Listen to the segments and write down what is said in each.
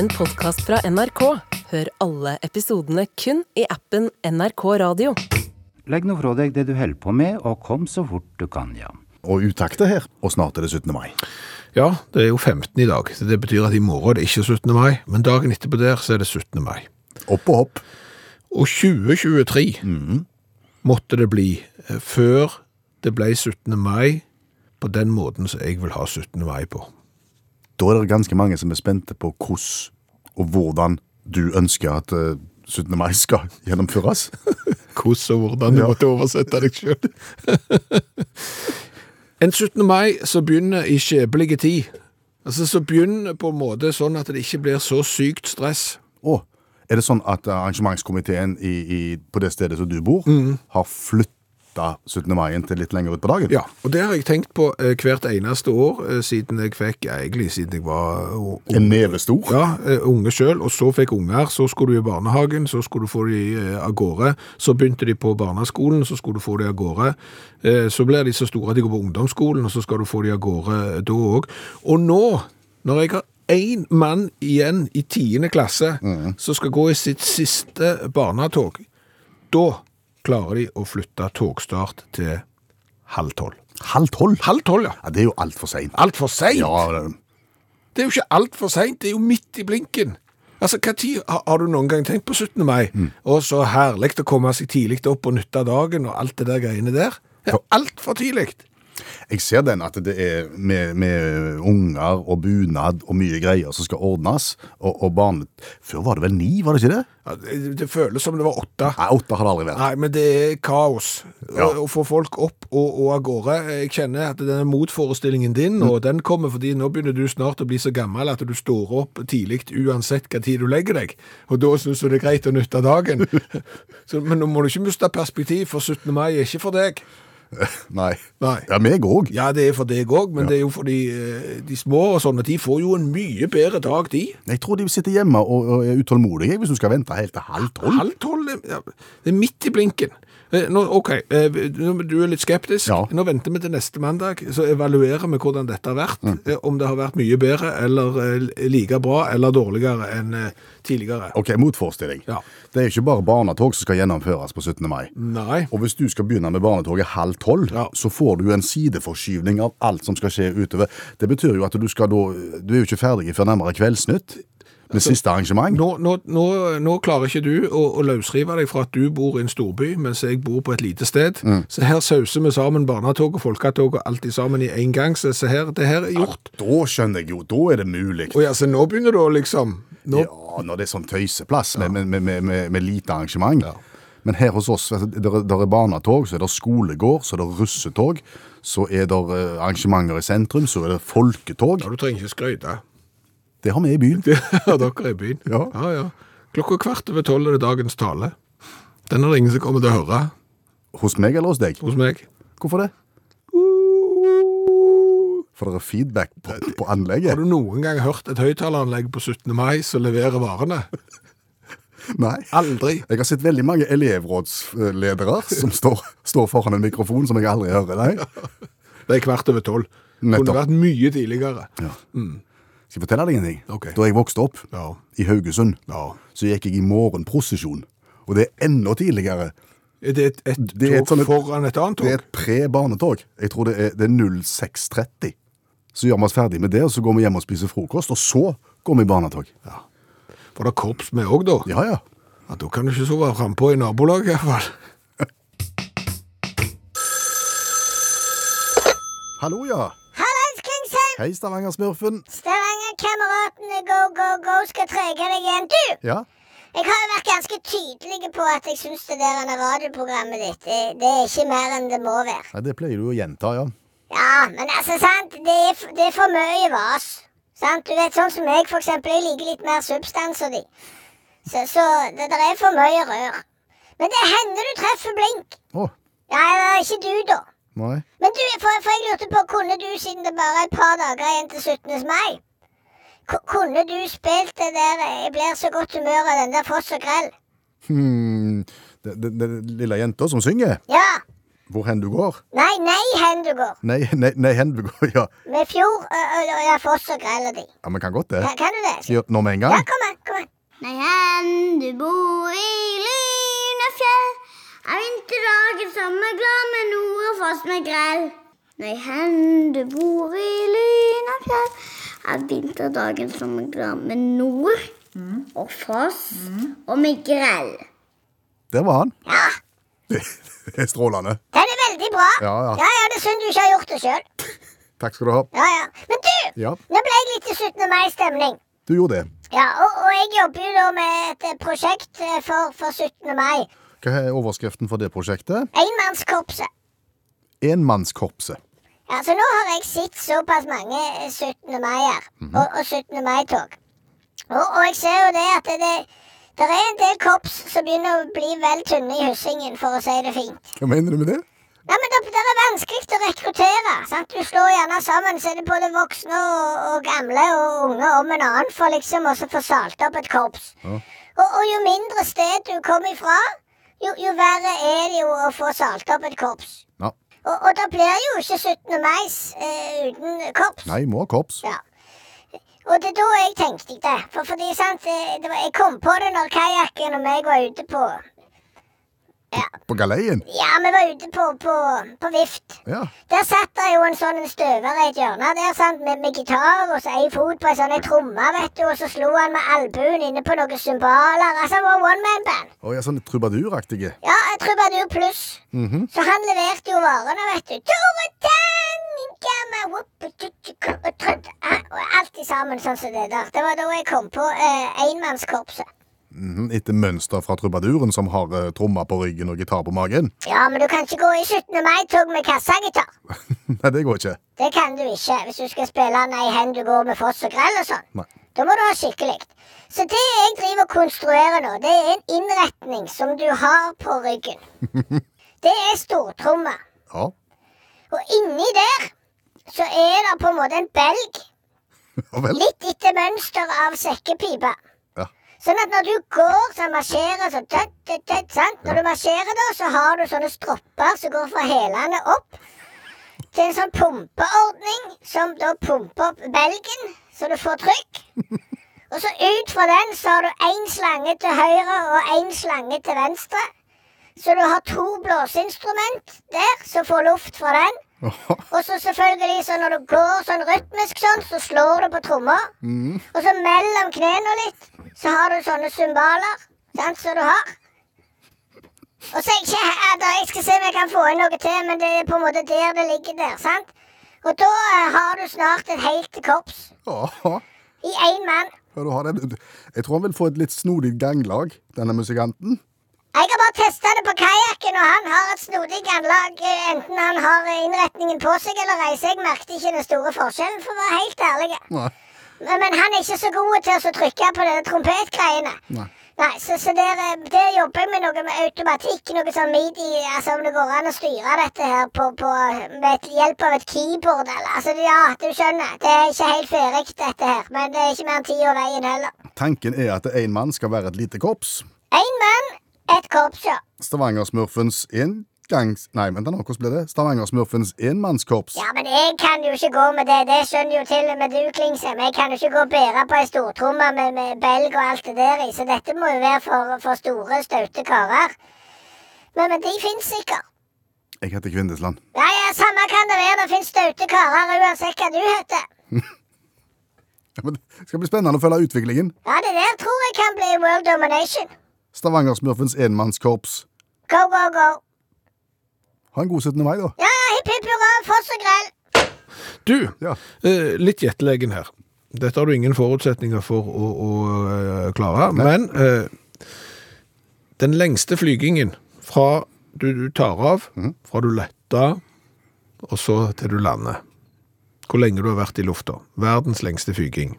en podkast fra NRK. Hør alle episodene kun i appen NRK Radio. Legg nå fra deg det du holder på med, og kom så fort du kan, ja. Og utakter her, og snart er det 17. mai. Ja, det er jo 15 i dag, det betyr at i morgen det er ikke 17. mai, men dagen etterpå der så er det 17. mai. Opp og hopp. Og 2023 måtte det bli eh, før det ble 17. mai på den måten som jeg vil ha 17. mai på. Da er det ganske mange som er spente på hvordan og hvordan du ønsker at eh, 17. mai skal gjennomføres. Hvordan og hvordan du Ja. måtte oversette deg selv. en 17. mai som begynner i skjebelige tid. Altså Så begynner på en måte sånn at det ikke blir så sykt stress. Å, er det sånn at arrangementskomiteen i, i, på det stedet som du bor, har flytta 17. mai til litt lenger ut på dagen? Ja, og det har jeg tenkt på eh, hvert eneste år eh, siden jeg fikk, egentlig siden jeg var unge. En neve stor? Ja, eh, unge selv, og så fikk unger, så skulle du i barnehagen, så skulle du få de eh, av gårde, så begynte de på barneskolen, så skulle du få de av gårde, eh, så blir de så store at de går på ungdomsskolen, og så skal du få de av gårde eh, da også. Og nå, når jeg har en mann igjen i tiende klasse, som skal gå i sitt siste barnetog, da klarer de å flytte togstart til halv tolv. Halv tolv? Halv tolv, ja. Ja, det er jo altfor seint. Alt for sent. Ja, det- Det er jo ikke alt for seint, det er jo midt i blinken. Altså, hva tid har, du noen gang tenkt på 17. mai? Og så herlig å komme seg tidlig opp og nytte dagen og alt det der greiene der. Det er altfor tidlig. Jeg ser den at det er med, med unger og bunad og mye greier som skal ordnes. Og, og barnet Før var det vel ni, var det ikke det? Ja, det, det føles som det var åtte. Nei, åtte har det aldri vært. Nei, men det er kaos Ja. å, å få folk opp og, og av gårde. Jeg kjenner at denne motforestillingen din, og den kommer fordi nå begynner du snart å bli så gammel at du står opp tidlig uansett hva tid du legger deg. Og da syns du det er greit å nytte dagen. så, men nå må du ikke miste perspektiv, for 17. mai er ikke for deg. Nei. Nei. Ja, meg òg. Ja, det er for deg òg, men det er jo fordi de, eh, de små og sånne. De får jo en mye bedre dag, de. Jeg tror de sitter hjemme og, og er utålmodige hvis du skal vente helt til halv tolv. Halv tolv, ja, det er midt i blinken. Eh, Nå, ok, eh, du er litt skeptisk. Ja. Nå venter vi til neste mandag, så evaluerer vi hvordan dette har vært. Mm. eh, Om det har vært mye bedre, eller like bra, eller dårligere enn tidligere. Ok, motforestilling. Ja. Det er ikke bare barnetog som skal gjennomføres på 17. mai. Nei. Og hvis du skal begynne med barnetoget halv tolv, Ja. så får du en sideforskyvning av alt som skal skje utover. Det betyr jo at du skal da Du er jo ikke ferdig før nærmere Kveldsnytt med siste arrangement. Nå, nå, nå, nå klarer ikke du å, å løsrive deg fra at du bor i en storby, mens jeg bor på et lite sted. Mm. Så her sauser vi sammen barnetog og folketog og alt sammen i en gang. Så, så her, det her er gjort. Ja, Da skjønner jeg jo, da er det mulig. Og ja, så nå begynner du å liksom nå, Ja, når det er sånn tøyseplass med, med, med, med, med, med lite arrangement. Men her hos oss, vet der, er- der er barnetog, så er det skolegård, så er det russetog, så er det eh, arrangementer i sentrum, så er det folketog. Ja, du trenger ikke skryte. Det har vi i byen. Det har dere i byen. Ja. ja, ja. Klokka kvart over tolv er det dagens tale. Den er det ingen som kommer til å høre Hos meg eller hos deg? hos meg. Hvorfor det? For det er feedback på, på anlegget. Har du noen gang hørt et høyttaleranlegg på 17. mai som leverer varene? Nei. Aldri. Jeg har sett veldig mange elevrådsledere som står, står foran en mikrofon som jeg aldri hører. Nei. Det er kvart over tolv. Kunne vært mye tidligere. Skal jeg fortelle deg en ting? Okay. Da jeg vokste opp Ja. i Haugesund, Ja. så gikk jeg i morgenprosesjon. Og det er enda tidligere. Er det et, et Det er et tog sånn et- foran et annet tog? Det er et pre-barnetog. Jeg tror det er, det er 0630. Så gjør vi oss ferdig med det, og så går vi hjem og spiser frokost, og så går vi i barnetog. Var det korps med òg, da? Ja, ja. Ja, Da kan du ikke sove frampå i nabolaget, i hvert fall. Hallo, ja. Hallais, Klingsheim! Hei, Stavanger-smurfen. Stavanger-kameratene go, go, go skal trege deg igjen. Du, Ja. jeg har jo vært ganske tydelig på at jeg syns det der radioprogrammet ditt, det, det er ikke mer enn det må være. Nei, det pleier du å gjenta, ja. Ja, men altså, sant, det er, det er for mye vas. Sant? Du vet, sånn som jeg, for eksempel, jeg liker litt mer substans og de. Så, så det der er for mye rør. Men det hender du treffer blink. Oh. Ja, ja, ikke du, da. nei. Men du, for, for jeg lurte på, kunne du, siden det bare er et par dager igjen til 17. mai Kunne du spilt det der eh, 'Jeg blir så godt humør av den der Foss og Grell'? Hmm, det, det, det lille jenta som synger? Ja. Hvor hen du går? Nei, nei, hen du går. Nei, nei, nei hen du går, ja. Med fjord og, foss og grell og de. Ja, men kan godt det. Kan, kan du det? Skal jeg gjøre det nå med en gang? Ja, kom an, kom an. Nei, hen du bor i Lynefjell, er vinterdagen som er glad med nord og foss med grell. Nei, hen du bor i Lynefjell, er vinterdagen som er glad med nord og foss og med grell. Der var han. Ja, Det er strålende. den er veldig bra. Ja, ja. ja, ja det er synd du ikke har gjort det sjøl. Takk skal du ha. Ja, ja. Men du, Ja, nå ble jeg litt i 17. mai-stemning. du gjorde det. Ja, og, og jeg jobber jo da med et eh, prosjekt eh, for, for 17. mai. Hva er overskriften for det prosjektet? Enmannskorpset. Enmannskorpset. Ja, så nå har jeg sett såpass mange eh, 17. -hmm. og, og 17. mai-tog. Og, og jeg ser jo det at det, det, det er en del korps som begynner å bli vel tynne i hyssingen, for å si det fint. Hva mener du med det? Ja, men det, det er vanskelig å rekruttere. sant? Du slår gjerne sammen, så er det både voksne og, og gamle og unge om en annen for liksom å få salt opp et korps. Ja. Og, og jo mindre sted du kommer ifra, jo, jo verre er det jo å få salt opp et korps. Og, og det blir jo ikke 17. mai uh, uten korps. Nei, må ha korps. Ja. Og det er da jeg tenkte det. For fordi, sant, eh, det var, jeg kom på det når kajakken og meg var ute på På galeien. Ja, vi var ute på, på, på vift. Ja. Der satt det jo en sånn støver i et hjørne der, sant, med, med gitar og så ei fot på ei sånn tromme, vet du, og så slo han med albuen inne på noen cymbaler. Altså, det var one man band. Oh, ja, sånn trubaduraktige. Ja, trubadur pluss. Mhm. Så han leverte jo varene, vet du. Tore Tang! og ah, Alt sammen sånn som det der. Det var da jeg kom på eh, enmannskorpset. Mhm, Etter mønster fra trubaduren som har uh, tromma på ryggen og gitar på magen. Ja, men du kan ikke gå i 17. mai-tog med kassagitar. Nei, det går ikke. Det kan du ikke hvis du skal spille Nei hen du går med foss og grell og sånn. Nei. Da må du ha skikkelig. Så det jeg driver og konstruerer nå, det er en innretning som du har på ryggen. Det er stortromme. Ja. Og inni der så er det på en måte en belg, Ja litt etter mønster av sekkepipe. Sånn at når du går, så marsjerer så tøtt, tøtt, tøtt, sant? Når du marsjerer da, så har du sånne stropper som går fra hælene opp til en sånn pumpeordning som da pumper opp belgen, så du får trykk. Og så ut fra den så har du én slange til høyre og én slange til venstre. Så du har to blåseinstrument der som får luft fra den. Og så selvfølgelig, så når du går sånn rytmisk sånn, så slår du på tromma. Og så mellom knærne litt, så har du sånne cymbaler, sant, som du har. Og så er jeg ikke her, da, jeg skal se om jeg kan få inn noe til, men det er på en måte der det ligger der, sant. Og da eh, har du snart et helt korps Ja. i én mann. Jeg tror han vil få et litt snodig ganglag, denne musikanten. Jeg har bare testa det på kajakken, og han har et snodig anlag, enten han har innretningen på seg eller ei, så jeg merket ikke den store forskjellen, for å være helt ærlig. Men, men han er ikke så god til å trykke på de trompetgreiene. Nei. Nei, så, så der, der jobber jeg med noe med automatikk, noe sånn midi, altså om det går an å styre dette her på, på, med hjelp av et keyboard, eller altså ja, du skjønner, det er ikke helt ferdig dette her, men det er ikke mer enn tid og veien heller. Tanken er at én mann skal være et lite korps. Én mann, ett korps, ja. Stavanger-smurfens inngangs... Nei, vent nå, hvordan blir det? Stavanger-smurfens enmannskorps. Ja, men jeg kan jo ikke gå med det, det skjønner jo til og med du, Klingsheim. Jeg kan jo ikke gå og bære på ei stortromme med, med belg og alt det der i, så dette må jo være for, for store, staute karer. Men, men de fins sikkert. Jeg heter Kvindesland. Ja, ja, samme kan det være. Det fins staute karer uansett hva du heter. Ja, men det skal bli spennende å følge utviklingen. Ja, det der tror jeg kan bli world domination. Stavanger-smurfens enmannskorps. Go, go, go. Ha en god 17. mai, da. Ja, ja, hipp, hipp hurra, foss og grell. Du, Ja. eh, litt gjettelegen her. Dette har du ingen forutsetninger for å, å eh, klare, men eh, den lengste flygingen fra du, du tar av, fra du letter, og så til du lander. Hvor lenge du har vært i lufta. Verdens lengste flyging.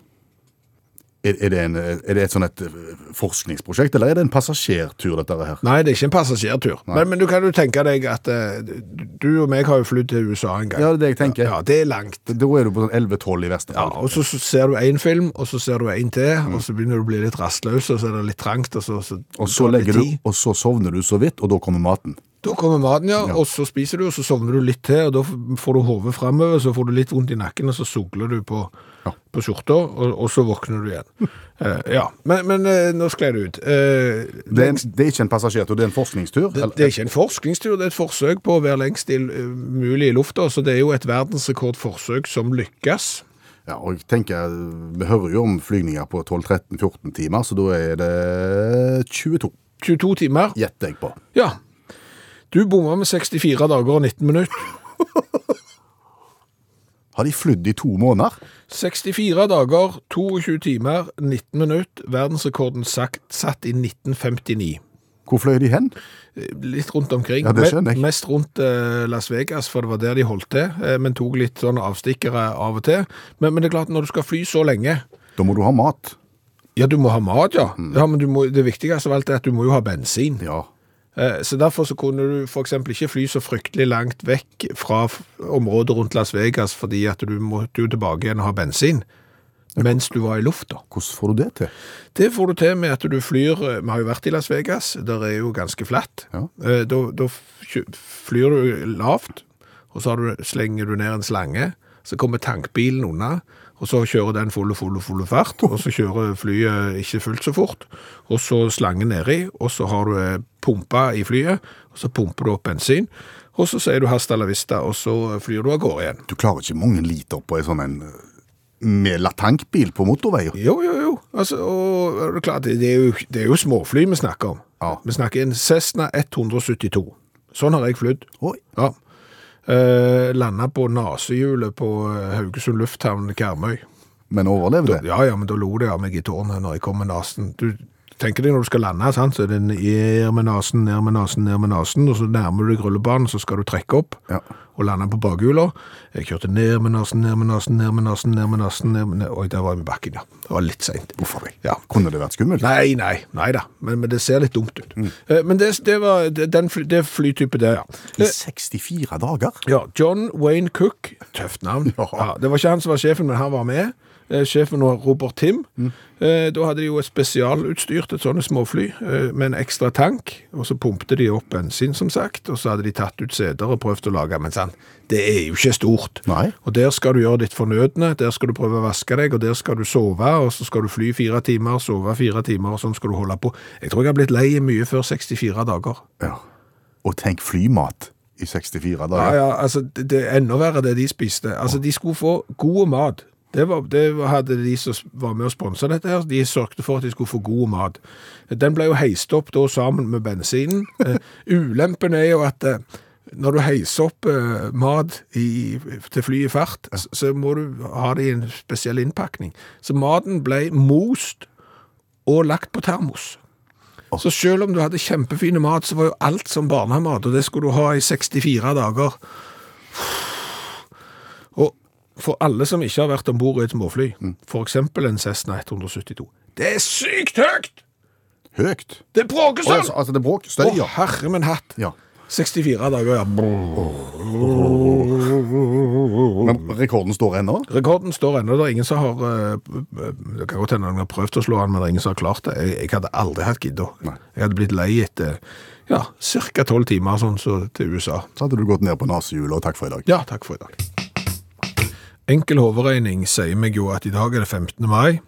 Er, er, det en, er det et sånn et eh, forskningsprosjekt, eller er det en passasjertur, dette her? Nei, det er ikke en passasjertur. Men, men du kan jo tenke deg at eh, du og meg har jo flydd til USA en gang. Ja, det er det jeg tenker. Ja, det er langt. Da er du på sånn 11-12 i verste Ja, og så, så ser du en film, og så ser du en til, og så begynner du å bli litt rastløs, og så er det litt trangt, og så, så, Og så, legger du, og så sovner du så vidt, og da kommer maten. Da kommer maten, ja, og så spiser du, og så sovner du litt til, og da får du hodet fremover, så får du litt vondt i nakken, og så sugler du på, på skjorta, og, og så våkner du igjen. Uh, ja, men, men uh, nå skled det ut. Uh, Det er, en, det er ikke en passasjertur, det er en forskningstur. det, det er ikke en forskningstur, det er et forsøk på å være lengst i, mulig i lufta, så det er jo et verdensrekordforsøk som lykkes. Ja, og jeg tenker, Vi hører jo om flygninger på 12-13-14 timer, så da er det 22, 22 timer. gjetter jeg på. Ja. Du bomma med 64 dager og 19 minutter. Har de flydd i to måneder? 64 dager, 22 timer, 19 minutter. Verdensrekorden sagt, satt i 1959. Hvor fløy de hen? Litt rundt omkring. Ja, det skjønner jeg. Mest rundt eh, Las Vegas, for det var der de holdt til, eh, men tok litt sånn avstikkere av og til. Men, men det er klart, når du skal fly så lenge, Da må du ha mat. ja, du må ha mat, ja. Mm. ja men må, det viktigste av alt er at du må jo ha bensin. Ja. Eh, Så derfor så kunne du eksempel ikke fly så fryktelig langt vekk fra området rundt Las Vegas, fordi at du måtte jo tilbake igjen og ha bensin, mens du var i lufta. Hvordan får du det til? Det får du til med at du flyr, eh, vi har jo vært i Las Vegas, der er jo ganske flatt. Ja. Eh, Da, da flyr du lavt, og så har du, slenger du ned en slange, så kommer tankbilen unna, og så kjører den full og full og full fart, og så kjører flyet ikke fullt så fort, og så slangen nedi, og så har du pumpa i flyet, og så pumper du opp bensin, og så sier du hasta la vista, og så flyr du av gårde igjen. Du klarer ikke mange liter på en sånn en med latankbil på motorveier. Jo, jo, jo. Altså, og er det klart, det er, jo, det er jo småfly vi snakker om. Ja. Vi snakker en Cessna 172. Sånn har jeg flydd. Ja. Eh, Landa på nasehjulet på eh, Haugesund lufthavn Karmøy. Men overlevde. Ja, ja, men da lo de av meg i tårnet når jeg kom med nasen. Du tenker deg når du skal lande, sant? så er det ned med nasen, ned med nasen, ned med nasen, og så nærmer du deg rullebanen, så skal du trekke opp Ja. og lande på bakhjula. Jeg kjørte ned med nasen, ned med nasen, ned med nasen, ned med nasen, ned med. Oi, der var jeg i bakken, ja. Det var litt sent. Uff a meg. Ja. Kunne det vært skummelt? Nei, nei, nei da, men, men det ser litt dumt ut. Mm. Men det, det var den fly, det flytype der, ja. I Eh, 64 dager? Ja, John Wayne Cook, tøft navn. Ja. Ja, det var ikke han som var sjefen, men han var med. Eh, Sjefen var Robert Tim. Eh, Da hadde de jo et spesialutstyrt, et sånne småfly, eh, med en ekstra tank, og så pumpte de opp bensin, som sagt, og så hadde de tatt ut seter og prøvd å lage, men sant, det er jo ikke stort. Nei. Og der skal du gjøre ditt fornødne, der skal du prøve å vaske deg, og der skal du sove, og så skal du fly fire timer, sove fire timer, og sånn skal du holde på. Jeg tror jeg har blitt lei mye før 64 dager. Ja. Og tenk flymat i 64 Ja, dager. ja, altså, det, det er enda verre det de spiste. Altså, de skulle få god mat. Det, var, det hadde de som var med å sponse dette her. De sørgte for at de skulle få god mat. Den ble jo heist opp da sammen med bensinen. Eh, ulempen er jo at eh, når du heiser opp eh, mat i, til fly i fart, så, så må du ha det i en spesiell innpakning. Så maten ble most og lagt på termos. Så selv om du hadde kjempefine mat, så var jo alt som barnemat, og det skulle du ha i 64 dager. For alle som ikke har vært om bord i et småfly, for eksempel en Cessna 172, det er sykt høyt! Høyt. Det bråker sånn! altså, altså det bråk. Å, Støy, ja. herre min hatt! ja. 64 dager, ja. Men rekorden står ennå? Rekorden står ennå. Det er ingen som har eh, Det kan godt hende noen har prøvd å slå den, men det er ingen som har klart det. Jeg, jeg hadde aldri hatt gidda. Jeg hadde blitt lei etter ja, ca. tolv timer sånn så til USA. Så hadde du gått ned på nesehjulet, og takk for i dag. Ja, takk for i dag. Enkel hovedregning sier meg jo at i dag er det 15. mai,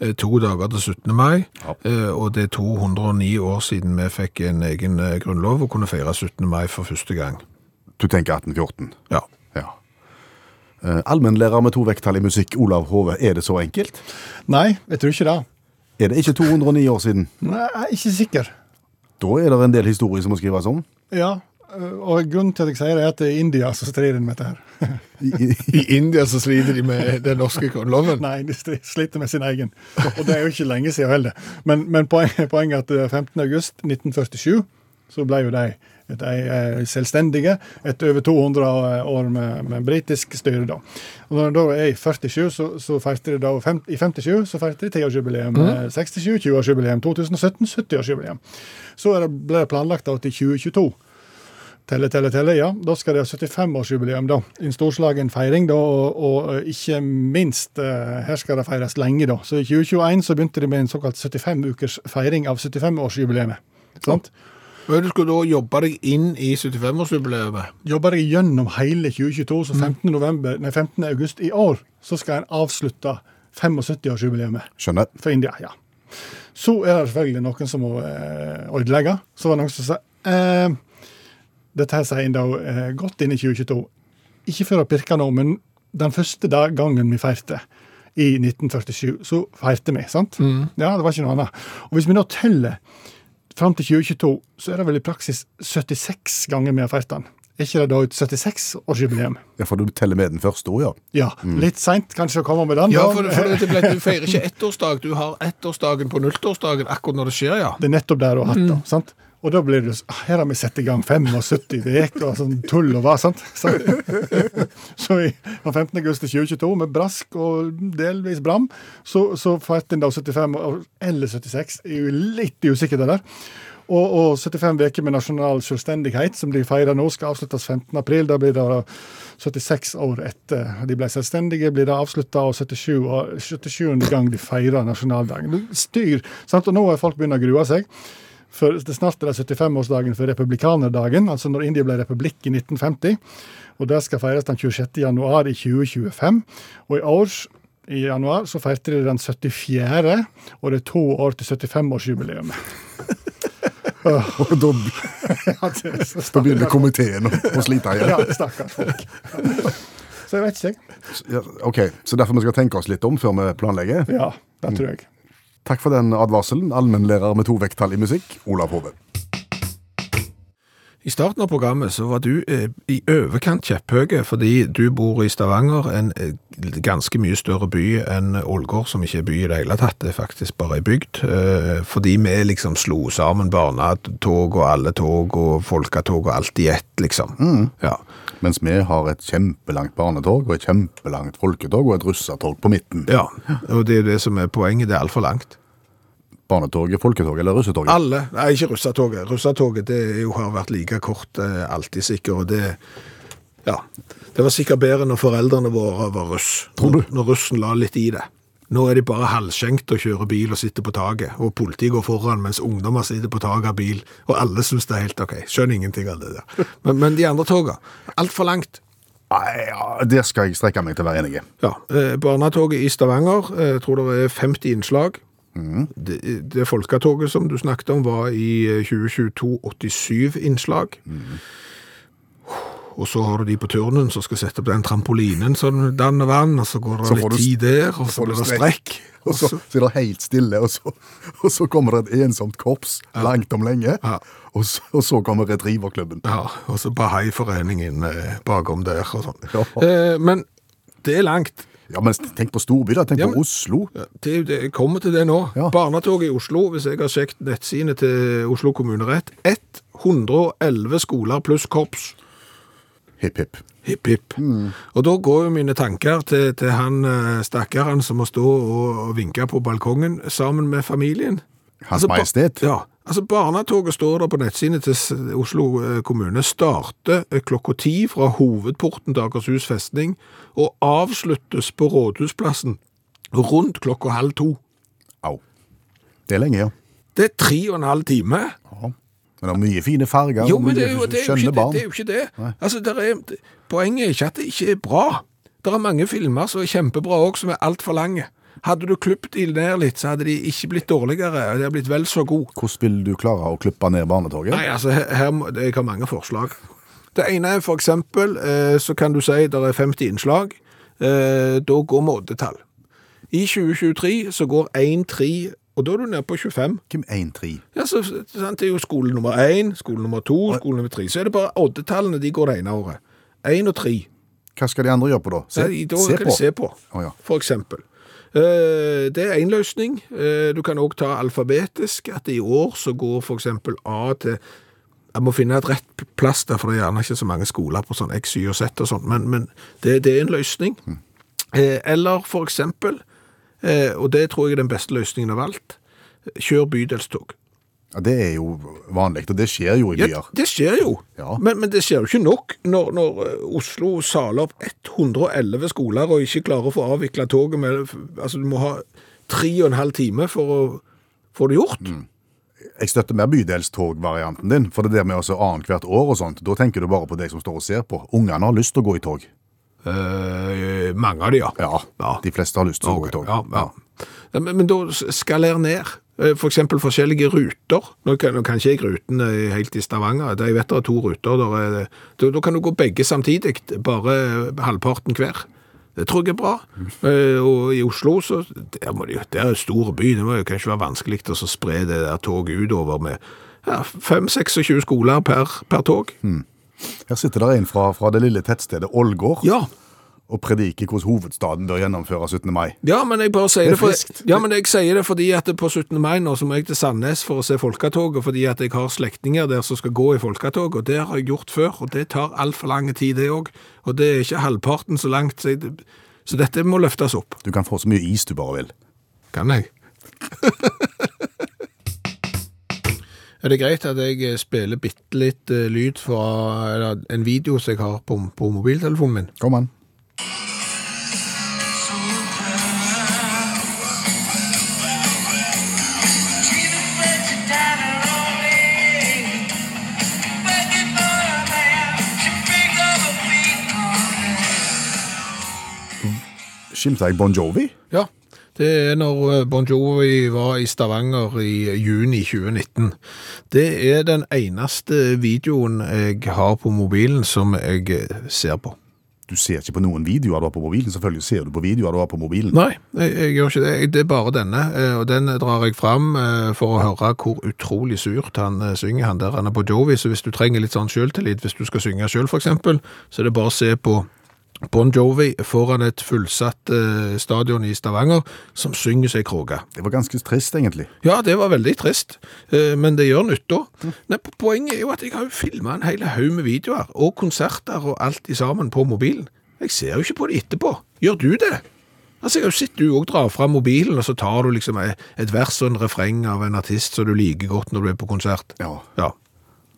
eh, to dager til 17. mai, ja. og det er 209 år siden vi fikk en egen eh, grunnlov og kunne feire 17. mai for første gang. Du tenker 1814? Ja. Ja. Eh, Allmennlærer med to vekttall i musikk, Olav Hove, er det så enkelt? Nei, jeg tror ikke det. Er det ikke 209 år siden? Nei, jeg er ikke sikker. Da er det en del historie som må skrives om. Ja, og grunnen til at jeg sier det, er at det er India som strir med dette her. I, i, I India så sliter de med den norske grunnloven. Nei, de sliter med sin egen. Og det er jo ikke lenge siden heller. Men, men poenget, poenget er at eh, 15. august 1947 så ble jo de, de eh, selvstendige etter over 200 år med, med britisk styre. da. Og Når de da er i 47, så, så feirte de da fem, I 57 så feirte de 10-årsjubileum. eh, 67, 20-årsjubileum. 2017, 70-årsjubileum. Så er det, ble det planlagt da til 2022. Telle, telle, telle, ja. Da skal de ha 75-årsjubileum, da. En storslagen feiring, da, og, og ikke minst eh, Her skal det feires lenge, da. Så i 2021 så begynte de med en såkalt 75-ukers feiring av 75-årsjubileet. Sant? Ja. du skulle da jobbe deg inn i 75-årsjubileet? Jobber jeg gjennom hele 2022, så 15. November, nei, 15. august i år så skal en avslutte 75-årsjubileet Skjønner. for India. ja. Så er det selvfølgelig noen som må eh, ødelegge. Så var det noen som sa eh, Dette sier en da eh, godt inn i 2022. Ikke for å pirke nå, men den første dag, gangen vi feirte i 1947, så feirte vi, sant? Ja, det var ikke noe annet. Og hvis vi nå teller fram til 2022, så er det vel i praksis 76 ganger vi har feirt den. Er ikke det da et 76-årsjubileum? Ja, for du teller med den første òg, ja. Ja. Litt seint kanskje å komme med den. Ja, for, for det ble, du feirer ikke ettårsdag, du har ettårsdagen på nulltårsdagen akkurat når det skjer, ja. Det er nettopp der du har hatt det. sant? Og da blir det så, ah, Her har vi satt i gang 75 uker og sånn tull og hva, sant? Så, så i fra 15. august 2022, med brask og delvis bram, så, så fikk en da 75 eller 76. Jeg er litt usikker det der. Og, og 75 uker med nasjonal selvstendighet, som de feirer nå, skal avsluttes 15. april. Da blir det 76 år etter de ble selvstendige, blir det avslutta, og 77, år- 77. gang de feirer nasjonaldagen. Styr, sant? Og nå har folk begynt å grue seg. For det snart er det 75-årsdagen for republikanerdagen, altså når India ble republikk i 1950. Og det skal feires den 26. januar i 2025. Og i år, i januar, så feirte de den 74., og det er to år til 75-årsjubileum. Og da, da begynner komiteen å, slite igjen. Ja, stakkars folk. Så jeg vet ikke, jeg. Ok, Så derfor vi skal tenke oss litt om før vi planlegger. Ja, det tror jeg. Takk for den advarselen, allmennlærer med to vekttall i musikk, Olav Hove. I starten av programmet så var du eh, i overkant kjepphøy fordi du bor i Stavanger, en eh, ganske mye større by enn Ålgård, som ikke er by i det hele tatt, det er faktisk bare ei bygd. Eh, fordi vi liksom slo sammen barnetog og alle tog og folketog og alt i ett, liksom. Ja. Mens vi har et kjempelangt barnetog og et kjempelangt folketog og et russetog på midten. ja, og det er det som er poenget, det er altfor langt. Barnetoget, folketoget eller russetoget? Alle, nei ikke russetoget. Russetoget det jo, har vært like kort eh, alltid sikkert, og det, ja, det var sikkert bedre når foreldrene våre var russ. Tror du? Når russen la litt i det. Nå er de bare halvskjenkt og kjører bil og sitter på taket, og politiet går foran mens ungdommer sitter på taket av bil, og alle synes det er helt ok. Skjønner ingenting av det der. Men, men de andre toga, alt for langt. Nei, ja, Der skal jeg strekke meg til å være enig. Ja, eh, barnetoget i Stavanger, eh, jeg tror det er 50 innslag. Det, det folketoget som du snakket om var i eh, 2022 87 innslag. Og så har du de på turnen som skal sette opp den trampolinen som danner vann, og så går det Så litt du- tid der, og så så blir det strekk. Og så, så er det helt stille, og så, og så kommer det et ensomt korps langt om lenge. Ja. Og, så, og så kommer Retrieverklubben. Ja, og så Bahai-foreningen eh, bakom der og sånn. Ja. Eh, men det er langt. Ja, men tenk på storby, da. Tenk Ja, på Oslo. Det, det jeg kommer til det nå. Ja. Barnetoget i Oslo, hvis jeg har sjekket nettsidene til Oslo kommune rett, 111 skoler pluss korps. Hipp, hipp. Hipp, hipp. Og da går jo mine tanker til, til han eh, stakkaren som må stå og, og vinke på balkongen sammen med familien. Hans ba- Majestet. Ja. Altså, Barnetoget står der på nettsidene til Oslo eh, kommune. Starter eh, klokka ti fra hovedporten til Akershus festning og avsluttes på Rådhusplassen rundt klokka halv to. Au. Det er lenge, ja. Det er tre og en halv time. ja. Men det er mye fine farger Jo, og men det er jo, det er jo, skjønne ikke, det, det er jo ikke det. Altså, der er, poenget er ikke at det ikke er bra. Det er mange filmer som er kjempebra også, som er alt for lange. Hadde du klippet de ned litt, så hadde de ikke blitt dårligere. De hadde blitt vel så gode. Hvordan vil du klare å klippe ned barnetoget? Nei, altså, her, her jeg har mange forslag. Det ene er for eksempel, eh, så kan du si det er 50 innslag. Eh, da går vi oddetall. I 2023 så går 1-3, og da er du nede på 25. Hvem 1-3? Ja, så, sant, det er jo skole nummer 1, skole nummer 2, skole nummer 3. Så er det bare oddetallene de går det ene året. 1 og 3. Hva skal de andre gjøre på da? Se, Nei, da se kan på. de se på, oh, ja. for eksempel. Eh, det er en løsning. Eh, du kan også ta alfabetisk, at i år så går eksempel A til jeg må finne et rett plass der, for det er gjerne ikke så mange skoler på sånn X, Y og Z og sånn, men, men det, det er en løsning. Eh, eller for eksempel, eh, og det tror jeg er den beste løsningen av alt, kjør bydelstog. Ja, det er jo vanlig, og det skjer jo i Ja, det skjer jo, Ja. men, men det skjer jo ikke nok når, når eh, Oslo saler opp 111 skoler og ikke klarer å få avvikla toget med Altså, du må ha tre og en halv time for å få det gjort. Jeg støtter mer bydelstogvarianten din, for det der med også annethvert år og sånt, da tenker du bare på deg som står og ser på. Ungene har lyst til å gå i tog. Eh, mange av de, ja. Ja, de fleste har lyst til å gå i tog. Ja, ja. Ja, Men, men da skaler ned. Eh, For forskjellige ruter. Nå kan, nå kan ikke jeg rutene helt i Stavanger. Jeg vet det er to ruter. Der er, da, da kan du gå begge samtidig, bare halvparten hver. Det tror jeg er bra. Eh, Og i Oslo, så der, må de, det er en stor by, det må jo kanskje være vanskelig å spre det der toget utover med ja, 5-26 skoler per, per tog. Her sitter det en fra, fra det lille tettstedet Ålgård Ja, og predike hvordan hovedstaden bør gjennomføre 17. mai. Ja, men jeg bare sier Det det, for, ja, men jeg sier det fordi at på 17. mai nå så må jeg til Sandnes for å se folketog, og fordi at jeg har slektninger der som skal gå i folketog, og det har jeg gjort før, og det tar altfor lang tid det òg. Og det er ikke halvparten så langt, så, jeg, så dette må løftes opp. Du kan få så mye is du bare vil. Kan jeg? er det greit at jeg eh, spiller bitte litt eh, lyd fra eller, en video som jeg har på, på mobiltelefonen min? Kom an. Skimta jeg Bon Jovi? Ja, det er når eh, Bon Jovi var i Stavanger i juni 2019. Det er den eneste videoen jeg har på mobilen som jeg eh, ser på. Du ser ikke på noen videoer du har på mobilen. Selvfølgelig ser du på videoer du har på mobilen. Nei, jeg, jeg gjør ikke det. Jeg- Det er bare denne, eh, og den drar jeg fram eh, for å høre hvor utrolig surt han eh, synger, han der han er på Jovi. Så hvis du trenger litt sånn selvtillit, hvis du skal synge for eksempel, så er det bare å se på Bon Jovi foran et fullsatt eh, stadion i Stavanger, som synger seg kråke. Det var ganske trist, egentlig. Ja, det var veldig trist, eh, men det gjør nytta. Nei, Poenget er jo at jeg har jo filma en hel haug med videoer, og konserter og alt i sammen på mobilen. Jeg ser jo ikke på det etterpå. Gjør du det? Altså, jeg har jo sett du òg drar fram mobilen, og så tar du liksom et et vers og en refreng av en artist som du liker godt når du er på konsert. Ja. Ja.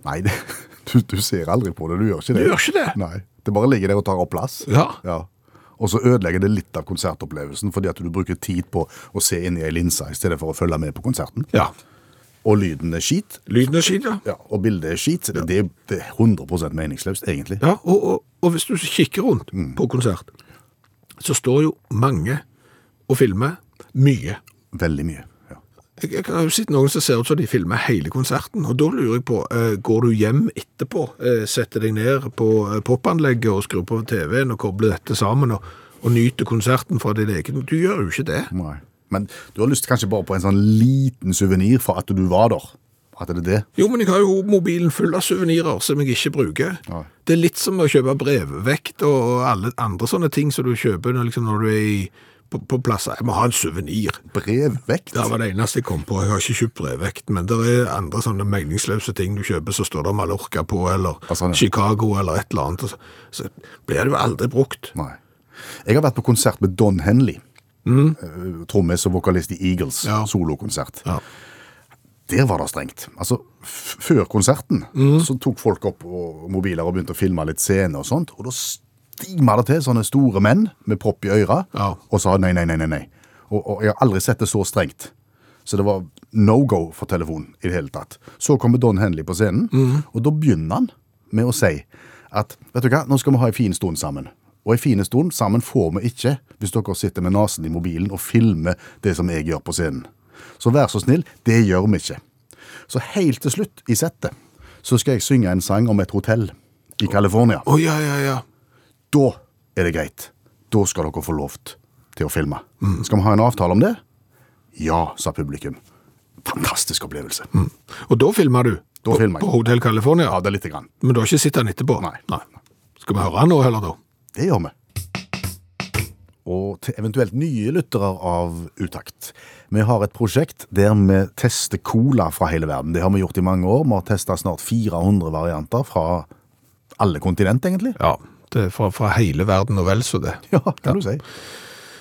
Nei, det, du, du ser aldri på det. Du gjør ikke det. Du gjør ikke det? Nei. Det bare ligger der og tar opp plass. Ja. Ja. Og så ødelegger det litt av konsertopplevelsen, fordi at du bruker tid på å se inn i ei linse i stedet for å følge med på konserten. ja. Og lyden er skit, Lyden er skit, ja. ja, og bildet er skit. så Det, det, det er 100% meningsløst, egentlig. Ja, og, og, og hvis du kikker rundt på konsert, så står jo mange og filmer mye. Veldig mye. Jeg, jeg har jo sett noen som ser ut som de filmer hele konserten, og da lurer jeg på, eh, går du hjem etterpå, eh, setter deg ned på eh, popanlegget og skrur på TV-en og kobler dette sammen og, og nyter konserten fra din egen? Du gjør jo ikke det. Nei. Men du har lyst kanskje bare på en sånn liten suvenir for at du var der. At det er det. Jo, men jeg har jo mobilen full av suvenirer som jeg ikke bruker. Nei. Det er litt som å kjøpe brevvekt og alle andre sånne ting som du kjøper liksom, når du er i, på, på plasser. Jeg må ha en suvenir. Brevvekt. Det var det eneste jeg kom på. Jeg har ikke kjøpt brevvekt, men det er andre sånne meningsløse ting du kjøper, så står det Mallorca på, eller sånn, ja. Chicago, eller et eller annet. Så, blir det jo aldri brukt. Nei. Jeg har vært på konsert med Don Henley. Mm. Trommis og vokalist i Eagles. Ja. Solokonsert. Ja. Der var det strengt. Altså, Før konserten Mm. så tok folk opp og, mobiler og begynte å filme litt scene og sånt, og da stima det til sånne store menn med propp i øra Ja. og sa nei, nei, nei, nei. nei. Og, og jeg har aldri sett det så strengt. Så det var no go for telefon i det hele tatt. Så kommer Don Henley på scenen, Mm. og da begynner han med å si at vet du hva, nå skal vi ha en fin stund sammen. Og en fin stund sammen får vi ikke hvis dere sitter med nesen i mobilen og filmer det som jeg gjør på scenen. Så vær så snill, det gjør vi ikke. Så helt til slutt i settet så skal jeg synge en sang om et hotell i California. Å, ja, ja, ja. Da er det greit. Da skal dere få lov til å filme. Skal vi ha en avtale om det? Ja, sa publikum. Fantastisk opplevelse. Og da filmer du? Da på, filmer jeg. På Hotell California? Ja, det er lite grann. Men du har ikke sett den etterpå? Nei. Skal vi høre den nå heller, da? Det gjør vi. Og til eventuelt nye lyttere av Utakt. Vi har et prosjekt der vi tester cola fra hele verden. Det har vi gjort i mange år. Vi har testa snart 400 varianter fra alle kontinent, egentlig. Ja. Det er fra, fra hele verden og vel så det. Ja, kan du si.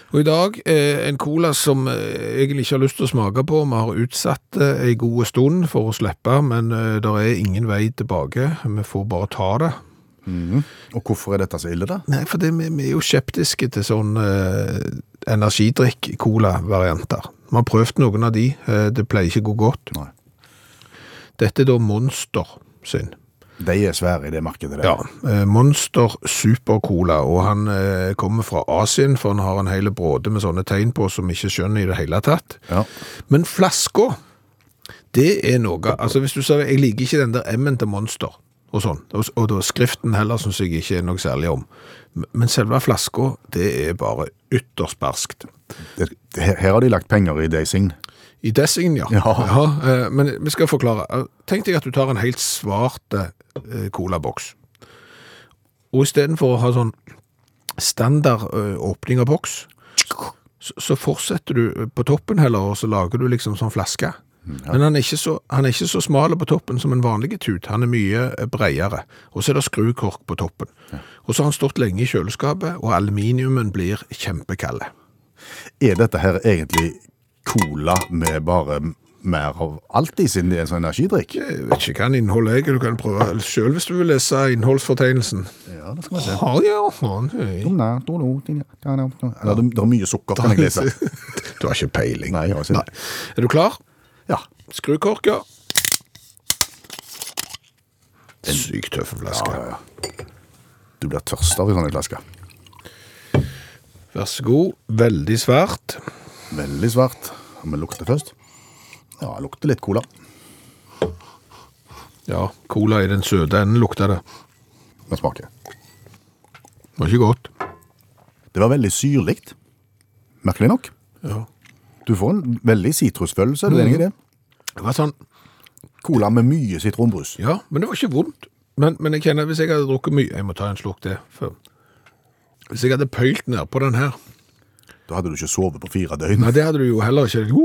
Og i dag eh, en cola som eh, jeg egentlig ikke har lyst til å smake på. Vi har utsatt det en god stund for å slippe, men eh, det er ingen vei tilbake. Vi får bare ta det. Og hvorfor er dette så ille, da? Nei, for det, vi, vi er jo skeptiske til sånn eh, energidrikk-cola-varianter. Vi har prøvd noen av de. Eh, det pleier ikke å gå godt. Nei. Dette er da Monster sin. De er svære i det markedet der. Ja, eh, Monster Supercola, og han eh, kommer fra Asien, for han har en hele bråde med sånne tegn på som ikke skjønner i det hele tatt. Ja. Men flaska, det er noe, altså hvis du sier, jeg liker ikke den der M-en til Monster, og sånn, og, og da skriften heller syns jeg ikke er noe særlig om. Men selve flaska, det er bare ytterst barskt. Her, her har de lagt penger i Dazing. I Dessingen, ja. Ja. ja. men vi skal forklare. Eh, Tenk deg at du tar en helt svart eh, colaboks. Og i stedet for å ha sånn standard eh, åpning av boks, så, fortsetter du eh, på toppen heller, og så lager du liksom sånn flaske. Men han er, ikke så, han er ikke så smal på toppen som en vanlig tut. Han er mye bredere. Og så er det skrukork på toppen. Og så har han stått lenge i kjøleskapet, og aluminiumen blir kjempekald. Er dette her egentlig cola med bare mer av alt i, siden det er en sånn energidrikk? Jeg vet ikke hva han inneholder jeg. Du kan prøve selv hvis du vil lese innholdsfortegnelsen. Ja, det skal vi se. Ja, ja, ja. Eller det, det er mye sukker, kan jeg lese. Du har ikke peiling. Nei, jeg har ikke det. Er du klar? Ja. Skru korka. Sykt tøffe flaske. Ja, ja, ja. Du blir tørst av en sånn flaske. Vær så god. Veldig svært. Veldig svært. Vi lukter først. Ja, det lukter litt cola. Ja, cola i den søte enden lukter det. Men smaker. Det var ikke godt. Det var veldig syrligt. Merkelig nok. Ja. Du får en veldig sitrusfølelse, er du enig i det? Det var sånn, Cola med mye sitronbrus. ja, men det var ikke vondt. Men, men jeg kjenner, hvis jeg hadde drukket mye, jeg må ta en slurk til. før. Hvis jeg hadde pølt ned på den her, Da hadde du ikke sovet på fire døgn. nei, det hadde du jo heller ikke. Men,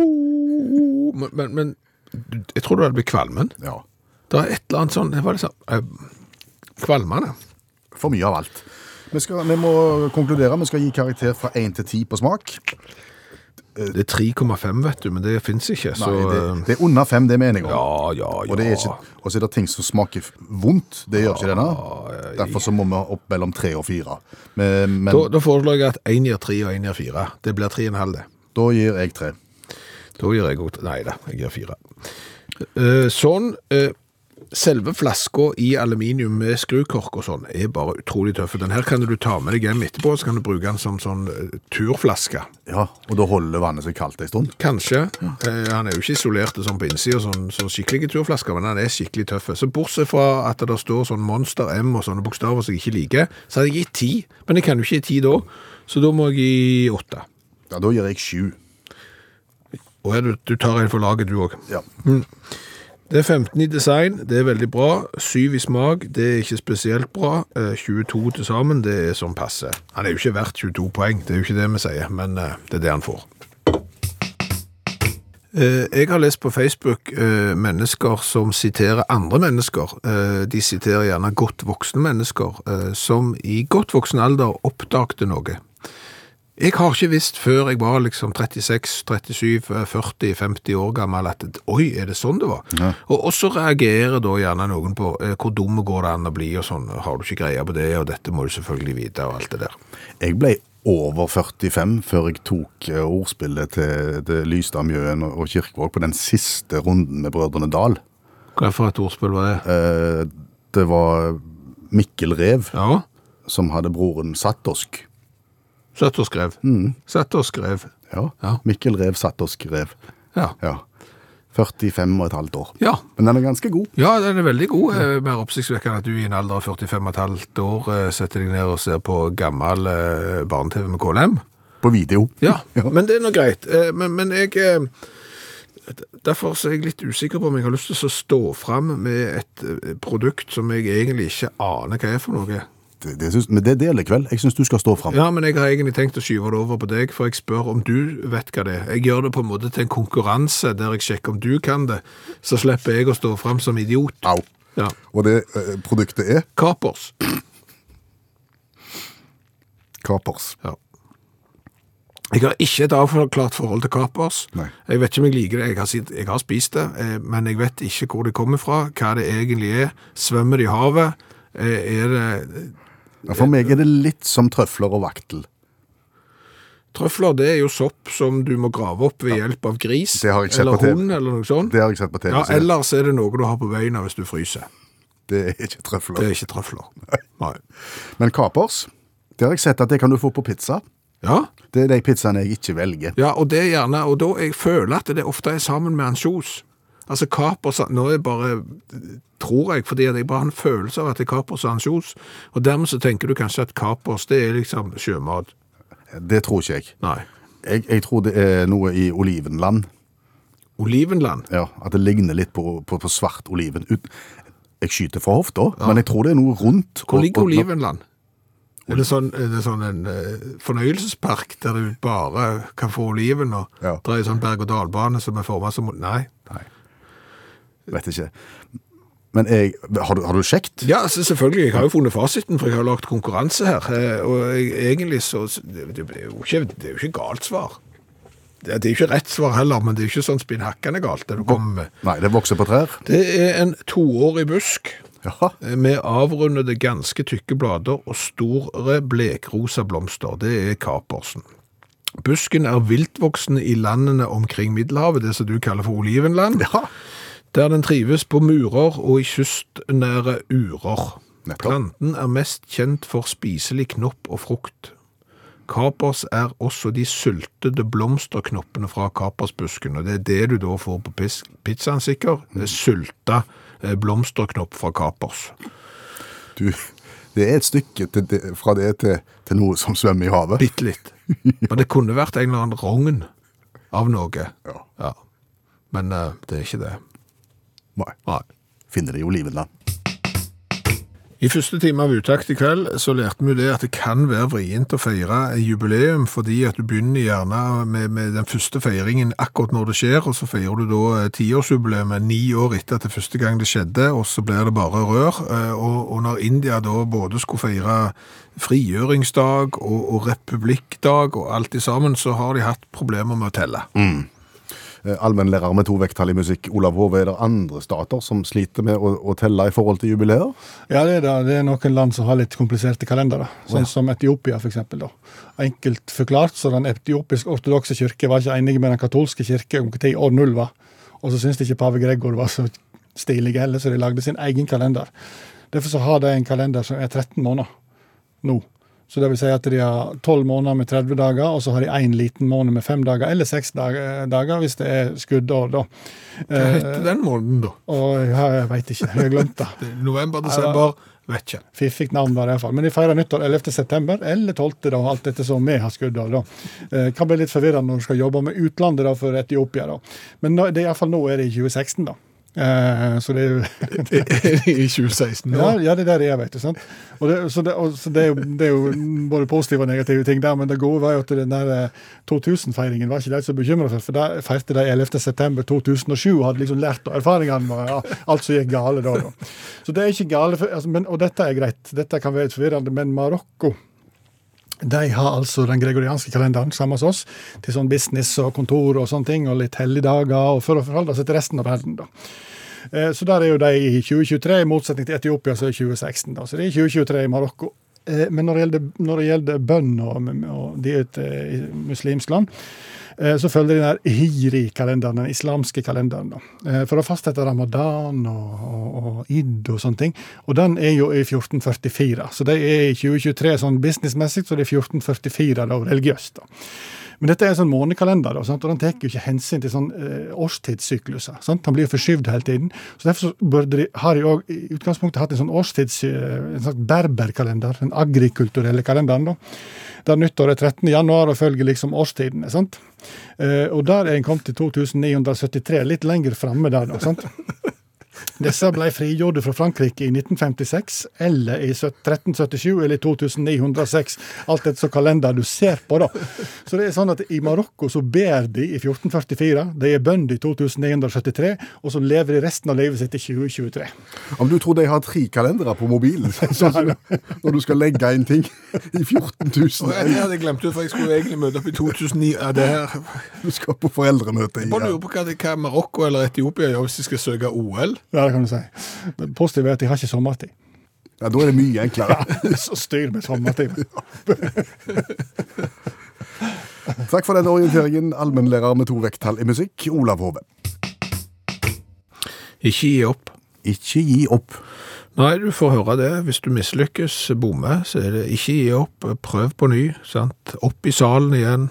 men, men jeg tror det blir kvalmen. Ja, Det er et eller annet sånn, det var liksom, eh, kvalmende. for mye av alt. Vi, skal, vi må konkludere. Vi skal gi karakter fra 1 til 10 på smak. Det er 3,5 vet du, men det finnes ikke, så... Nei, det, det er under 5, det mener jeg. Ja, ja, ja. Og, det ikke, og så er det ting som smaker vondt. Det gjør ikke denne. Derfor så må vi opp mellom 3 og 4. Men, men Da, da foreslår jeg at 1 gir 3 og 1 gir 4. Det blir 3,5 det. da gir jeg 3. Da gir jeg godt. Nei da, jeg gir fire. Eh, sånn, eh, selve flaska i aluminium med skrukork og sånn er bare utrolig tøff. Den her kan du ta med deg hjem etterpå, så kan du bruke den som sånn eh, turflaske. Ja, og da holder vannet seg kaldt en stund. Kanskje. Eh, han er jo ikke isolert sånn på innsida, sånn, så skikkelige turflasker, men han er skikkelig tøff. Så bortsett fra at det står sånn Monster M og sånne bokstaver som jeg ikke liker, så hadde jeg gitt ti. Men jeg kan jo ikke gi ti da, så da må jeg gi åtte. Ja, da gir jeg 7. Og du, du tar en for laget, du òg. Ja. Det er 15 i design, det er veldig bra. 7 i smak, det er ikke spesielt bra. Eh, 22 til sammen, det er sånn passe. Han er jo ikke verdt 22 poeng, det er jo ikke det vi sier, men eh, det er det han får. Eh, Jeg har lest på Facebook eh, mennesker som siterer andre mennesker. Eh, De siterer gjerne godt voksne mennesker, eh, som i godt voksen alder oppdagte noe. Jeg har ikke visst før jeg var liksom 36, 37, 40, 50 år gammel at oi, er det sånn det var? Og, og så reagerer da gjerne noen på eh, hvor dumme går det an å bli og sånn, har du ikke greie på det, og dette må du selvfølgelig vite og alt det der. Jeg ble over 45 før jeg tok eh, ordspillet til, til Lystad, Mjøen og Kirkevåg på den siste runden med Brødrene Dal. Hva for et ordspill var det? Eh, Det var Mikkel Rev Ja, som hadde broren Sattosk. Satt og skrev. Satt og skrev. Ja. Ja. Mikkel Rev satt og skrev. Ja. Ja. 45 og et halvt år. Ja. Men den er ganske god. Ja, den er veldig god. Ja. Mer oppsiktsvekkende at du i en alder av 45 og et halvt år eh, setter deg ned og ser på gammel eh, barne-TV med KLM. På video. Ja, men det er nå greit. Eh, Men, men jeg eh, Derfor er jeg litt usikker på om jeg har lyst til å stå fram med et eh, produkt som jeg egentlig ikke aner hva er for noe. Det, det, syns- men det deler vel. Jeg syns du skal stå fram. Ja, men jeg har egentlig tenkt å skyve det over på deg, for jeg spør om du vet hva det er. Jeg gjør det på en måte til en konkurranse der jeg sjekker om du kan det, så slipper jeg å stå fram som idiot. Au. Ja. Og det eh, produktet er Kapers. Kapers. Ja. Jeg har ikke et avklart forhold til kapers. Nei. Jeg vet ikke om jeg liker det. Jeg har, sitt- jeg har spist det, eh, men jeg vet ikke hvor det kommer fra, hva det egentlig er. Svømmer det i havet? Eh, Er det Ja, For meg er det litt som trøfler og vaktel. Trøfler det er jo sopp som du må grave opp ved hjelp av gris Det har jeg sett eller TV. hund eller noe sånt. Det har jeg sett på TV. Ja, så ellers er det noe du har på beina hvis du fryser. Det er ikke trøfler. Det er ikke trøfler. Nei. Men kapers, det har jeg sett at det kan du få på pizza. Ja, Det er de pizzaene jeg ikke velger. ja, og det er gjerne, og da jeg føler at det ofte er sammen med ansjos. Altså kapers, nå er bare, tror jeg, fordi jeg bare har en følelse av at det er kapers ansjos, og dermed så tenker du kanskje at kapers, det er liksom sjømat. Det tror ikke jeg. Nei. Jeg, jeg tror det er noe i olivenland. Olivenland. Ja, At det ligner litt på, på, på svart oliven. Ut, jeg skyter for hofta, men jeg tror det er noe rundt. Hvor ligger Olivenland? Er det sånn, er det sånn en eh, fornøyelsespark der du bare kan få oliven og Ja. dreie sånn berg-og-dal-bane som er formet som... Nei. Nei, vet ikke. Men jeg, har, du, har du sjekt? Ja, altså, selvfølgelig. Jeg har jo funnet fasiten, for jeg har lagt konkurranse her. eh, Og jeg, egentlig så det, det, er jo ikke, det er jo ikke galt svar. Det, det er ikke rett svar heller, men det er ikke sånn spinnhakkende galt det du kommer med. Nei, det vokser på trær. Det er en toårig busk Ja, eh, med avrundede ganske tykke blader og store blekrosa blomster. Det er kapersen. Busken er viltvoksende i landene omkring Middelhavet, det som du kaller for olivenland. Ja. Der den trives på murer og i kystnære urer. Nettopp. Planten er mest kjent for spiselig knopp og frukt. Kapers er også de syltede blomsterknoppene fra kapersbusken, og det er det du da får på pizzaen sikkert. Er sylta eh, blomsterknopp fra kapers. du, det er et stykke til, det, fra det til, til noe som svømmer i havet. Bitte litt. Men det kunne vært en eller annen rogn av noe. Ja. Men eh, det er ikke det. Nei, Nei. finner det i olivenland. I første time av Utakt i kveld så lærte vi det at det kan være vrient å feire jubileum, fordi at du begynner gjerne med, med den første feiringen akkurat når det skjer, og så feirer du da eh, tiårsjubileet ni år etter at det første gang det skjedde, og så blir det bare rør. Eh, Og, og når India da både skulle feire frigjøringsdag og, og republikkdag og alt i sammen, så har de hatt problemer med å telle. Eh, Allmennlærer med to vekttall i musikk, Olav Hove, er det andre stater som sliter med å, å telle i forhold til jubileer? Ja, det er, det. det er noen land som har litt kompliserte kalendere, sånn som Etiopia f.eks. Enkelt forklart, så den etiopisk-ortodokse kirke var ikke enige med den katolske kirke om når år null var. Og så syntes ikke pave Gregor var så stilig heller, så de lagde sin egen kalender. Derfor så har de en kalender som er 13 måneder nå. Så det vil si at de har 12 måneder med 30 dager, og så har de én liten måned med fem dager, eller seks dager, dager hvis det er skuddår, da. Hva heter den måneden da? Og ja, jeg veit ikke, jeg har glemt det. November, desember, vet ikke. Fiffig navn var det iallfall. Men de feirer nyttår 11. september, eller 12., da, alt etter som vi har skuddår. da. Eh, kan bli litt forvirrende når du skal jobbe med utlandet da, for Etiopia. da. Men det er iallfall nå er det i 2016, da. Eh, så det er jo I 2016 nå. ja, ja, det er der det er, vet du. sant? Og det, så det, og, så det, er jo, det er jo både positive og negative ting der, men det gode var jo at den der eh, 2000-feiringen var ikke de så bekymra for, for der feirte de 11. september 2007 og hadde liksom lært erfaringene med ja, alt som gikk gale da. da. Så det er ikke gale, for, altså, men, og dette er greit. Dette kan være litt forvirrende, men Marokko de har altså den gregorianske kalenderen sammen med oss, til sånn business og kontor og sånne ting, og litt helligdager, og for å forholde seg til resten av verden. da. Eh, Så der er jo de i 2023, i motsetning til Etiopia, så er det 2016. da. Så det er 2023 i Marokko. Eh, Men når det gjelder, når det gjelder bønn og, og de er et muslimsk land, så følger den der hijri-kalenderen, den islamske kalenderen, da. Eh, for å fastsette ramadan og, og, og id og sånne ting. Og den er jo i 1444, så det er i 2023 sånn businessmessig, så det er 1444 da, religiøst. da. Men dette er en sånn månekalender, og den tar jo ikke hensyn til sånn eh, årstidssykluser. Sant? Den blir jo forskyvd hele tiden. Så Derfor så de, har de òg i utgangspunktet hatt en sånn årstids... eh, en slags berberkalender, den agrikulturelle kalenderen. da. Der nyttår er 13. januar og følger liksom årstidene. sant? Eh, og der er en kommet til 2973, litt lenger framme der. da, sant? Disse ble frigjorde fra Frankrike i 1956, eller i 1377 eller i 2906. Alt etter så kalender du ser på, da. Så det er sånn at i Marokko så ber de i 1444, de er bønder i 2973, og så lever de resten av livet sitt i 2023. Om du tror de har tre kalendere på mobilen, sånn når du skal legge inn ting i 14 000 jeg hadde glemt det, for jeg skulle egentlig møte opp i 2009. Ja, det her. Du skal på foreldremøte i Jeg bare lurer på hva, hva Marokko eller Etiopia gjør hvis de skal søke OL. Ja, det kan du si. Det positive er at de har ikke sommertid. Ja, Da er det mye enklere. ja, Så styr med sommertid. Takk for den orienteringen, allmennlærer med to vekttall i musikk, Olav Hove. Ikke gi opp. Ikke gi opp. Nei, du får høre det. Hvis du mislykkes, bomme, så er det ikke gi opp. Prøv på ny. sant? Opp i salen igjen.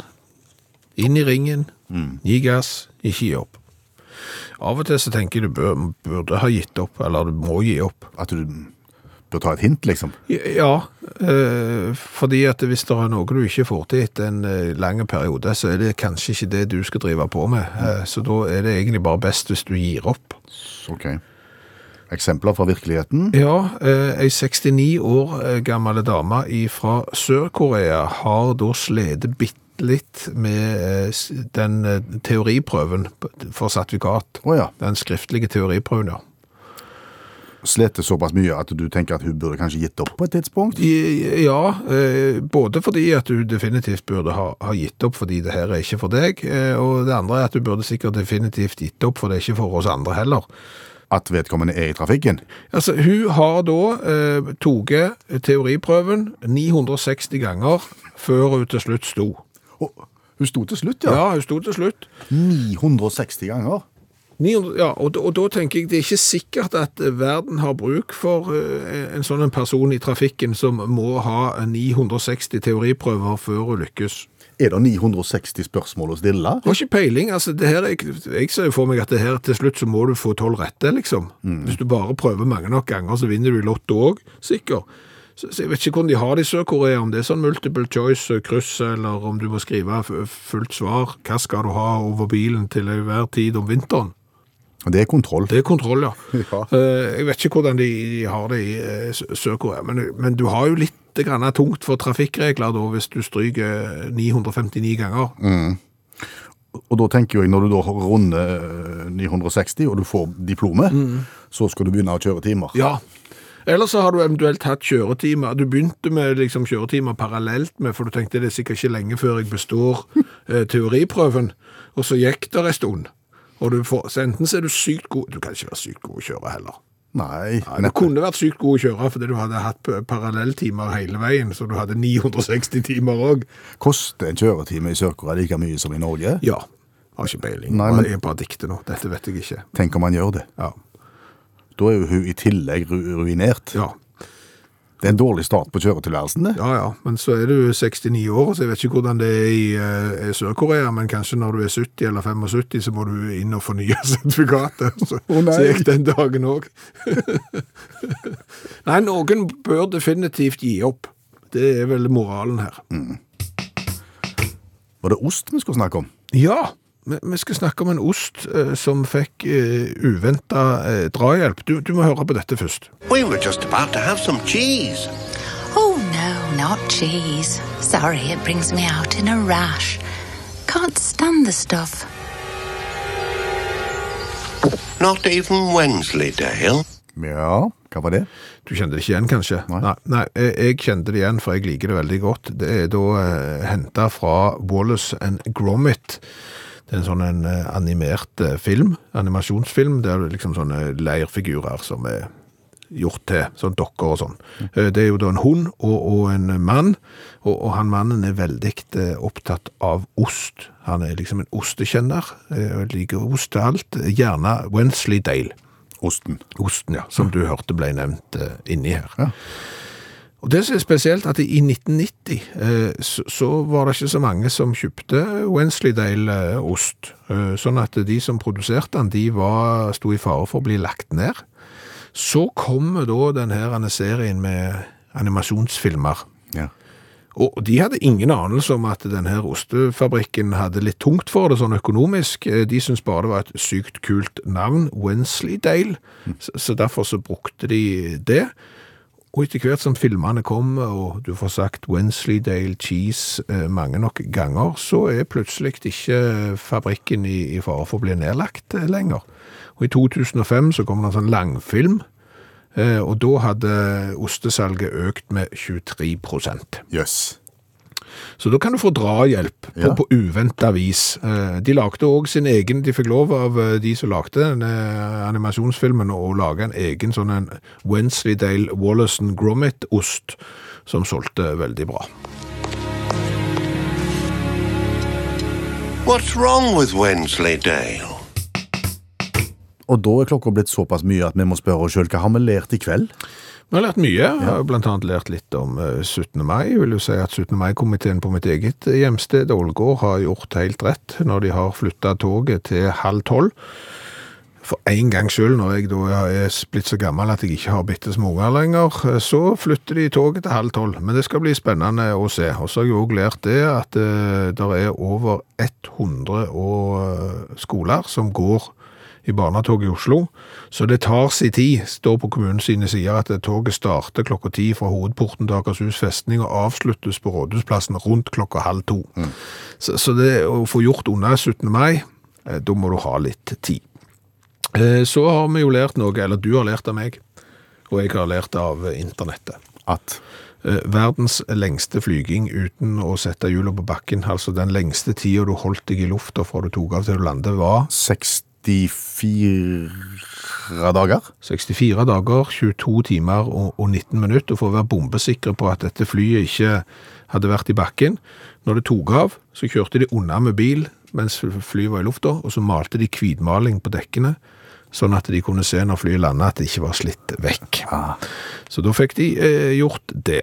Inn i ringen. Gi gass. Ikke gi opp. Av og til så tenker jeg du bør, burde ha gitt opp, eller du må gi opp. At du bør ta et hint, liksom. Ja, øh, fordi at hvis det er noe du ikke får til etter en eh, lang periode, så er det kanskje ikke det du skal drive på med. Mm. så da er det egentlig bare best hvis du gir opp. Ok. Eksempler fra virkeligheten. Ja, eh, ei 69 år eh, gammel dame fra Sør-Korea har da slitt bitte litt med eh, den eh, teoriprøven for sertifikat. Oh, ja. Den skriftlige teoriprøven, ja. Slete såpass mye at du tenker at hun burde kanskje gitt opp på et tidspunkt? Ja, eh, både fordi at hun definitivt burde ha, ha gitt opp fordi det her er ikke for deg, og det andre er at hun burde sikkert definitivt gitt opp for det er ikke for oss andre heller. At vedkommende er i trafikken? Altså, hun har da eh, toget teoriprøven 960 ganger før hun til slutt sto. Og hun sto til slutt, ja. Ja, hun sto til slutt. 960 ganger. 900, ja, og, og da tenker jeg det er ikke sikkert at eh, verden har bruk for eh, en sånn person i trafikken som må ha 960 teoriprøver før hun lykkes. Er det 960 spørsmål å stille? Har ikke peiling. altså det her, Jeg, jeg ser jo for meg at det her til slutt så må du få tolv rette, liksom. Hvis du bare prøver mange nok ganger, så vinner du i Lotto òg, sikkert. Så, så jeg vet ikke hvordan de har det i Sør-Korea, om det er sånn multiple choice, eh, kryss, eller om du må skrive fullt svar. Hva skal du ha over bilen til enhver tid om vinteren? Det er kontroll. Det er kontroll, ja. Ja. Eh, Jeg vet ikke hvordan de, har det i eh, Sør-Korea, men, men du har jo litt grann tungt for trafikkregler da, hvis du stryker 959 ganger. Og da tenker jeg, når du da runder eh, 960, og du får diplomet, så skal du begynne å kjøre timer. Ja. Eller så har du eventuelt hatt kjøretimer. Du begynte med liksom kjøretimer parallelt med, for du tenkte det er sikkert ikke lenge før jeg består eh, teoriprøven, og så gikk det en stund. Og du får, så enten så er du sykt god, du kan ikke være sykt god å kjøre heller. Nei, Nei, du kunne vært sykt god å kjøre fordi du hadde hatt parallelltimer hele veien, så du hadde 960 timer òg. Koster en kjøretime i Sør-Korea like mye som i Norge? Ja. Har ikke peiling. Nei, Nei, men- Jeg bare dikter nå. Dette vet jeg ikke. Tenk om man gjør det. Ja. Da er jo hun i tillegg ru ruinert. Ja. Det er en dårlig start på kjøretilværelsen, det. Ja, ja, men så er du 69 år, så jeg vet ikke hvordan det er i eh, Sør-Korea, men kanskje når du er 70 eller 75, så må du inn og fornye sertifikatet. Så, oh, så gikk den dagen òg. nei, noen bør definitivt gi opp. Det er vel moralen her. Var det ost vi skulle snakke om? Ja, vi, skal snakke om en ost eh, som fikk uh, uventa eh, drahjelp. Du, du må høre på dette først. We were just about to have some cheese. Oh, no, not cheese. Sorry, it brings me out in a rash. Can't stand the stuff. Not even Wensleydale. Ja, hva var det? Du kjente det ikke igjen, kanskje? Nei. nei, jeg, jeg kjente det igjen, for jeg liker det veldig godt. Det er da eh, henta fra Wallace and Gromit. Det er en sånn en, eh, animert eh, film, animasjonsfilm, der det er liksom sånne leirfigurer som er gjort til, sånn dokker og sånn. Eh, Det er jo da en hund og, og en mann, og, og han mannen er veldig opptatt av ost. Han er liksom en ostekjenner, og liker ost til alt. Gjerne Wensleydale. Osten. Osten, ja, som du hørte ble nevnt inni her. Og det som er spesielt, at i 1990 eh, så, så var det ikke så mange som kjøpte Wensleydale-ost. Eh, sånn at de som produserte den, de var, sto i fare for å bli lagt ned. Så kommer da denne serien med animasjonsfilmer. Ja. Og de hadde ingen anelse om at denne ostefabrikken hadde litt tungt for det sånn økonomisk. Eh, De syntes bare det var et sykt kult navn, Wensleydale, så, så derfor så brukte de det. Og etter hvert som filmene kom, og du får sagt Wensleydale Cheese eh, mange nok ganger, så er plutselig ikke fabrikken i, i fare for å bli nedlagt eh, lenger. Og i 2005 så kom det en sånn langfilm, eh, og da hadde ostesalget økt med 23% Jøss. Så da kan du få drahjelp på, Ja. på uventa vis. Eh, De lagde òg sin egen De fikk lov av eh, de som lagde denne animasjonsfilmen, å lage en egen sånn en Wensleydale Wallace Gromit-ost som solgte veldig bra. What's wrong with Wensleydale? Og da er klokka blitt såpass mye at vi må spørre oss sjøl hva har vi lært i kveld? Vi har lært mye. Jeg har annet lært litt om eh, 17. mai. Jeg vil jo si at 17. mai-komiteen på mitt eget hjemsted, Ålgård, har gjort helt rett når de har flytta toget til halv tolv. For en gang skyld, når jeg da er blitt så gammel at jeg ikke har bitte små unger lenger, eh, så flytter de toget til halv tolv. Men det skal bli spennende å se. Og så har jeg òg lært det at det er over 100 eh, skoler som går i barnetog i Oslo. Så det tar sin tid, står på kommunens sider, at toget starter klokka ti fra hovedporten til Akershus festning og avsluttes på Rådhusplassen rundt klokka halv to. Så, så det å få gjort unna 17. mai, eh, da må du ha litt tid. Eh, Så har vi jo lært noe, eller du har lært av meg, og jeg har lært av internettet. At Eh, Verdens lengste flyging uten å sette hjula på bakken, altså den lengste tida du holdt deg i lufta fra du tok av til du landet, var 64 dager? 64 dager, 22 timer og, og 19 minutter, for å være bombesikre på at dette flyet ikke hadde vært i bakken. Når det tok av, så kjørte de unna med bil mens flyet var i lufta, og så malte de hvitmaling på dekkene, sånn at de kunne se når flyet landet at det ikke var slitt vekk. Så da fikk de eh, gjort det.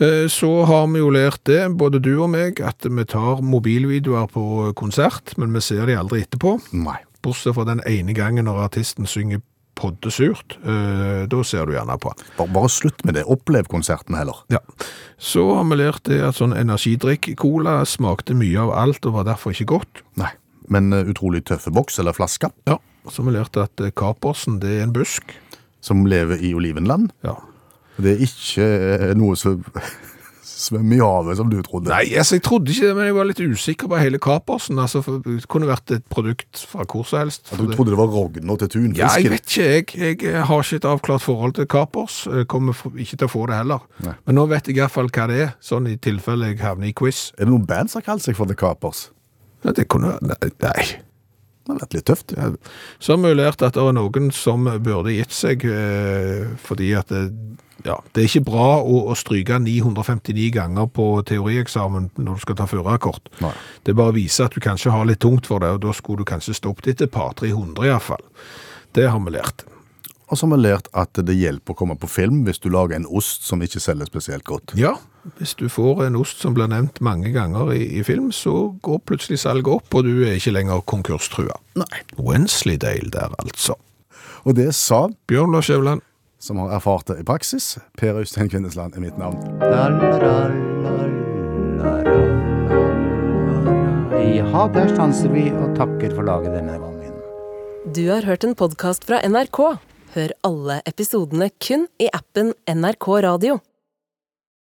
Eh, så har vi jo lært det, både du og meg, at vi tar mobilvideoer på konsert, men vi ser de aldri etterpå. Nei. Bortsett fra den ene gangen når artisten synger poddesurt, eh, da ser du gjerne på. Bare, bare slutt med det. Opplev konserten heller. Ja. Så har vi lært det at sånn energidrikk-cola smakte mye av alt og var derfor ikke godt. Nei. Men eh, utrolig tøffe boks eller flaske Ja. Så har vi lært at eh, kapersen, det er en busk. som lever i olivenland. Ja. Det er ikke noe som svømmer i havet, som du trodde. Nei, altså, jeg trodde ikke det, men jeg var litt usikker på hele kapersen. Altså, det kunne vært et produkt fra hvor som helst. Ja, du trodde det var rogn og til tunfisk? Ja, jeg vet ikke. Jeg, jeg har ikke et avklart forhold til kapers. Jeg kommer ikke til å få det heller. Nei. Men nå vet jeg i hvert fall hva det er, sånn i tilfelle jeg havner i quiz. Er det noen band som har kalt seg for The Capers? Ja, det kunne Nei. nei. Det har vært litt tøft. Ja, Så har vi lært at det er noen som burde gitt seg, eh, fordi at det, ja, det er ikke bra å, å stryke 959 ganger på teorieksamen når du skal ta førerkort. Det bare viser at du kanskje har litt tungt for det, og da skulle du kanskje stoppet etter et par-300 i hvert fall. Det har vi lært. Og så har vi lært at det hjelper å komme på film hvis du lager en ost som ikke selger spesielt godt. Ja, hvis du får en ost som blir nevnt mange ganger i, i film, så går plutselig salget opp, og du er ikke lenger konkurstrua. Nei. Wensleydale der, altså. Og det sa, Bjørn Lars Skjæveland. Som har erfart det i praksis, Per Øystein Kvindesland er mitt navn. Ja, der stanser vi og takker for laget denne gangen. Du har hørt en podkast fra NRK. Hør alle episodene kun i appen NRK Radio.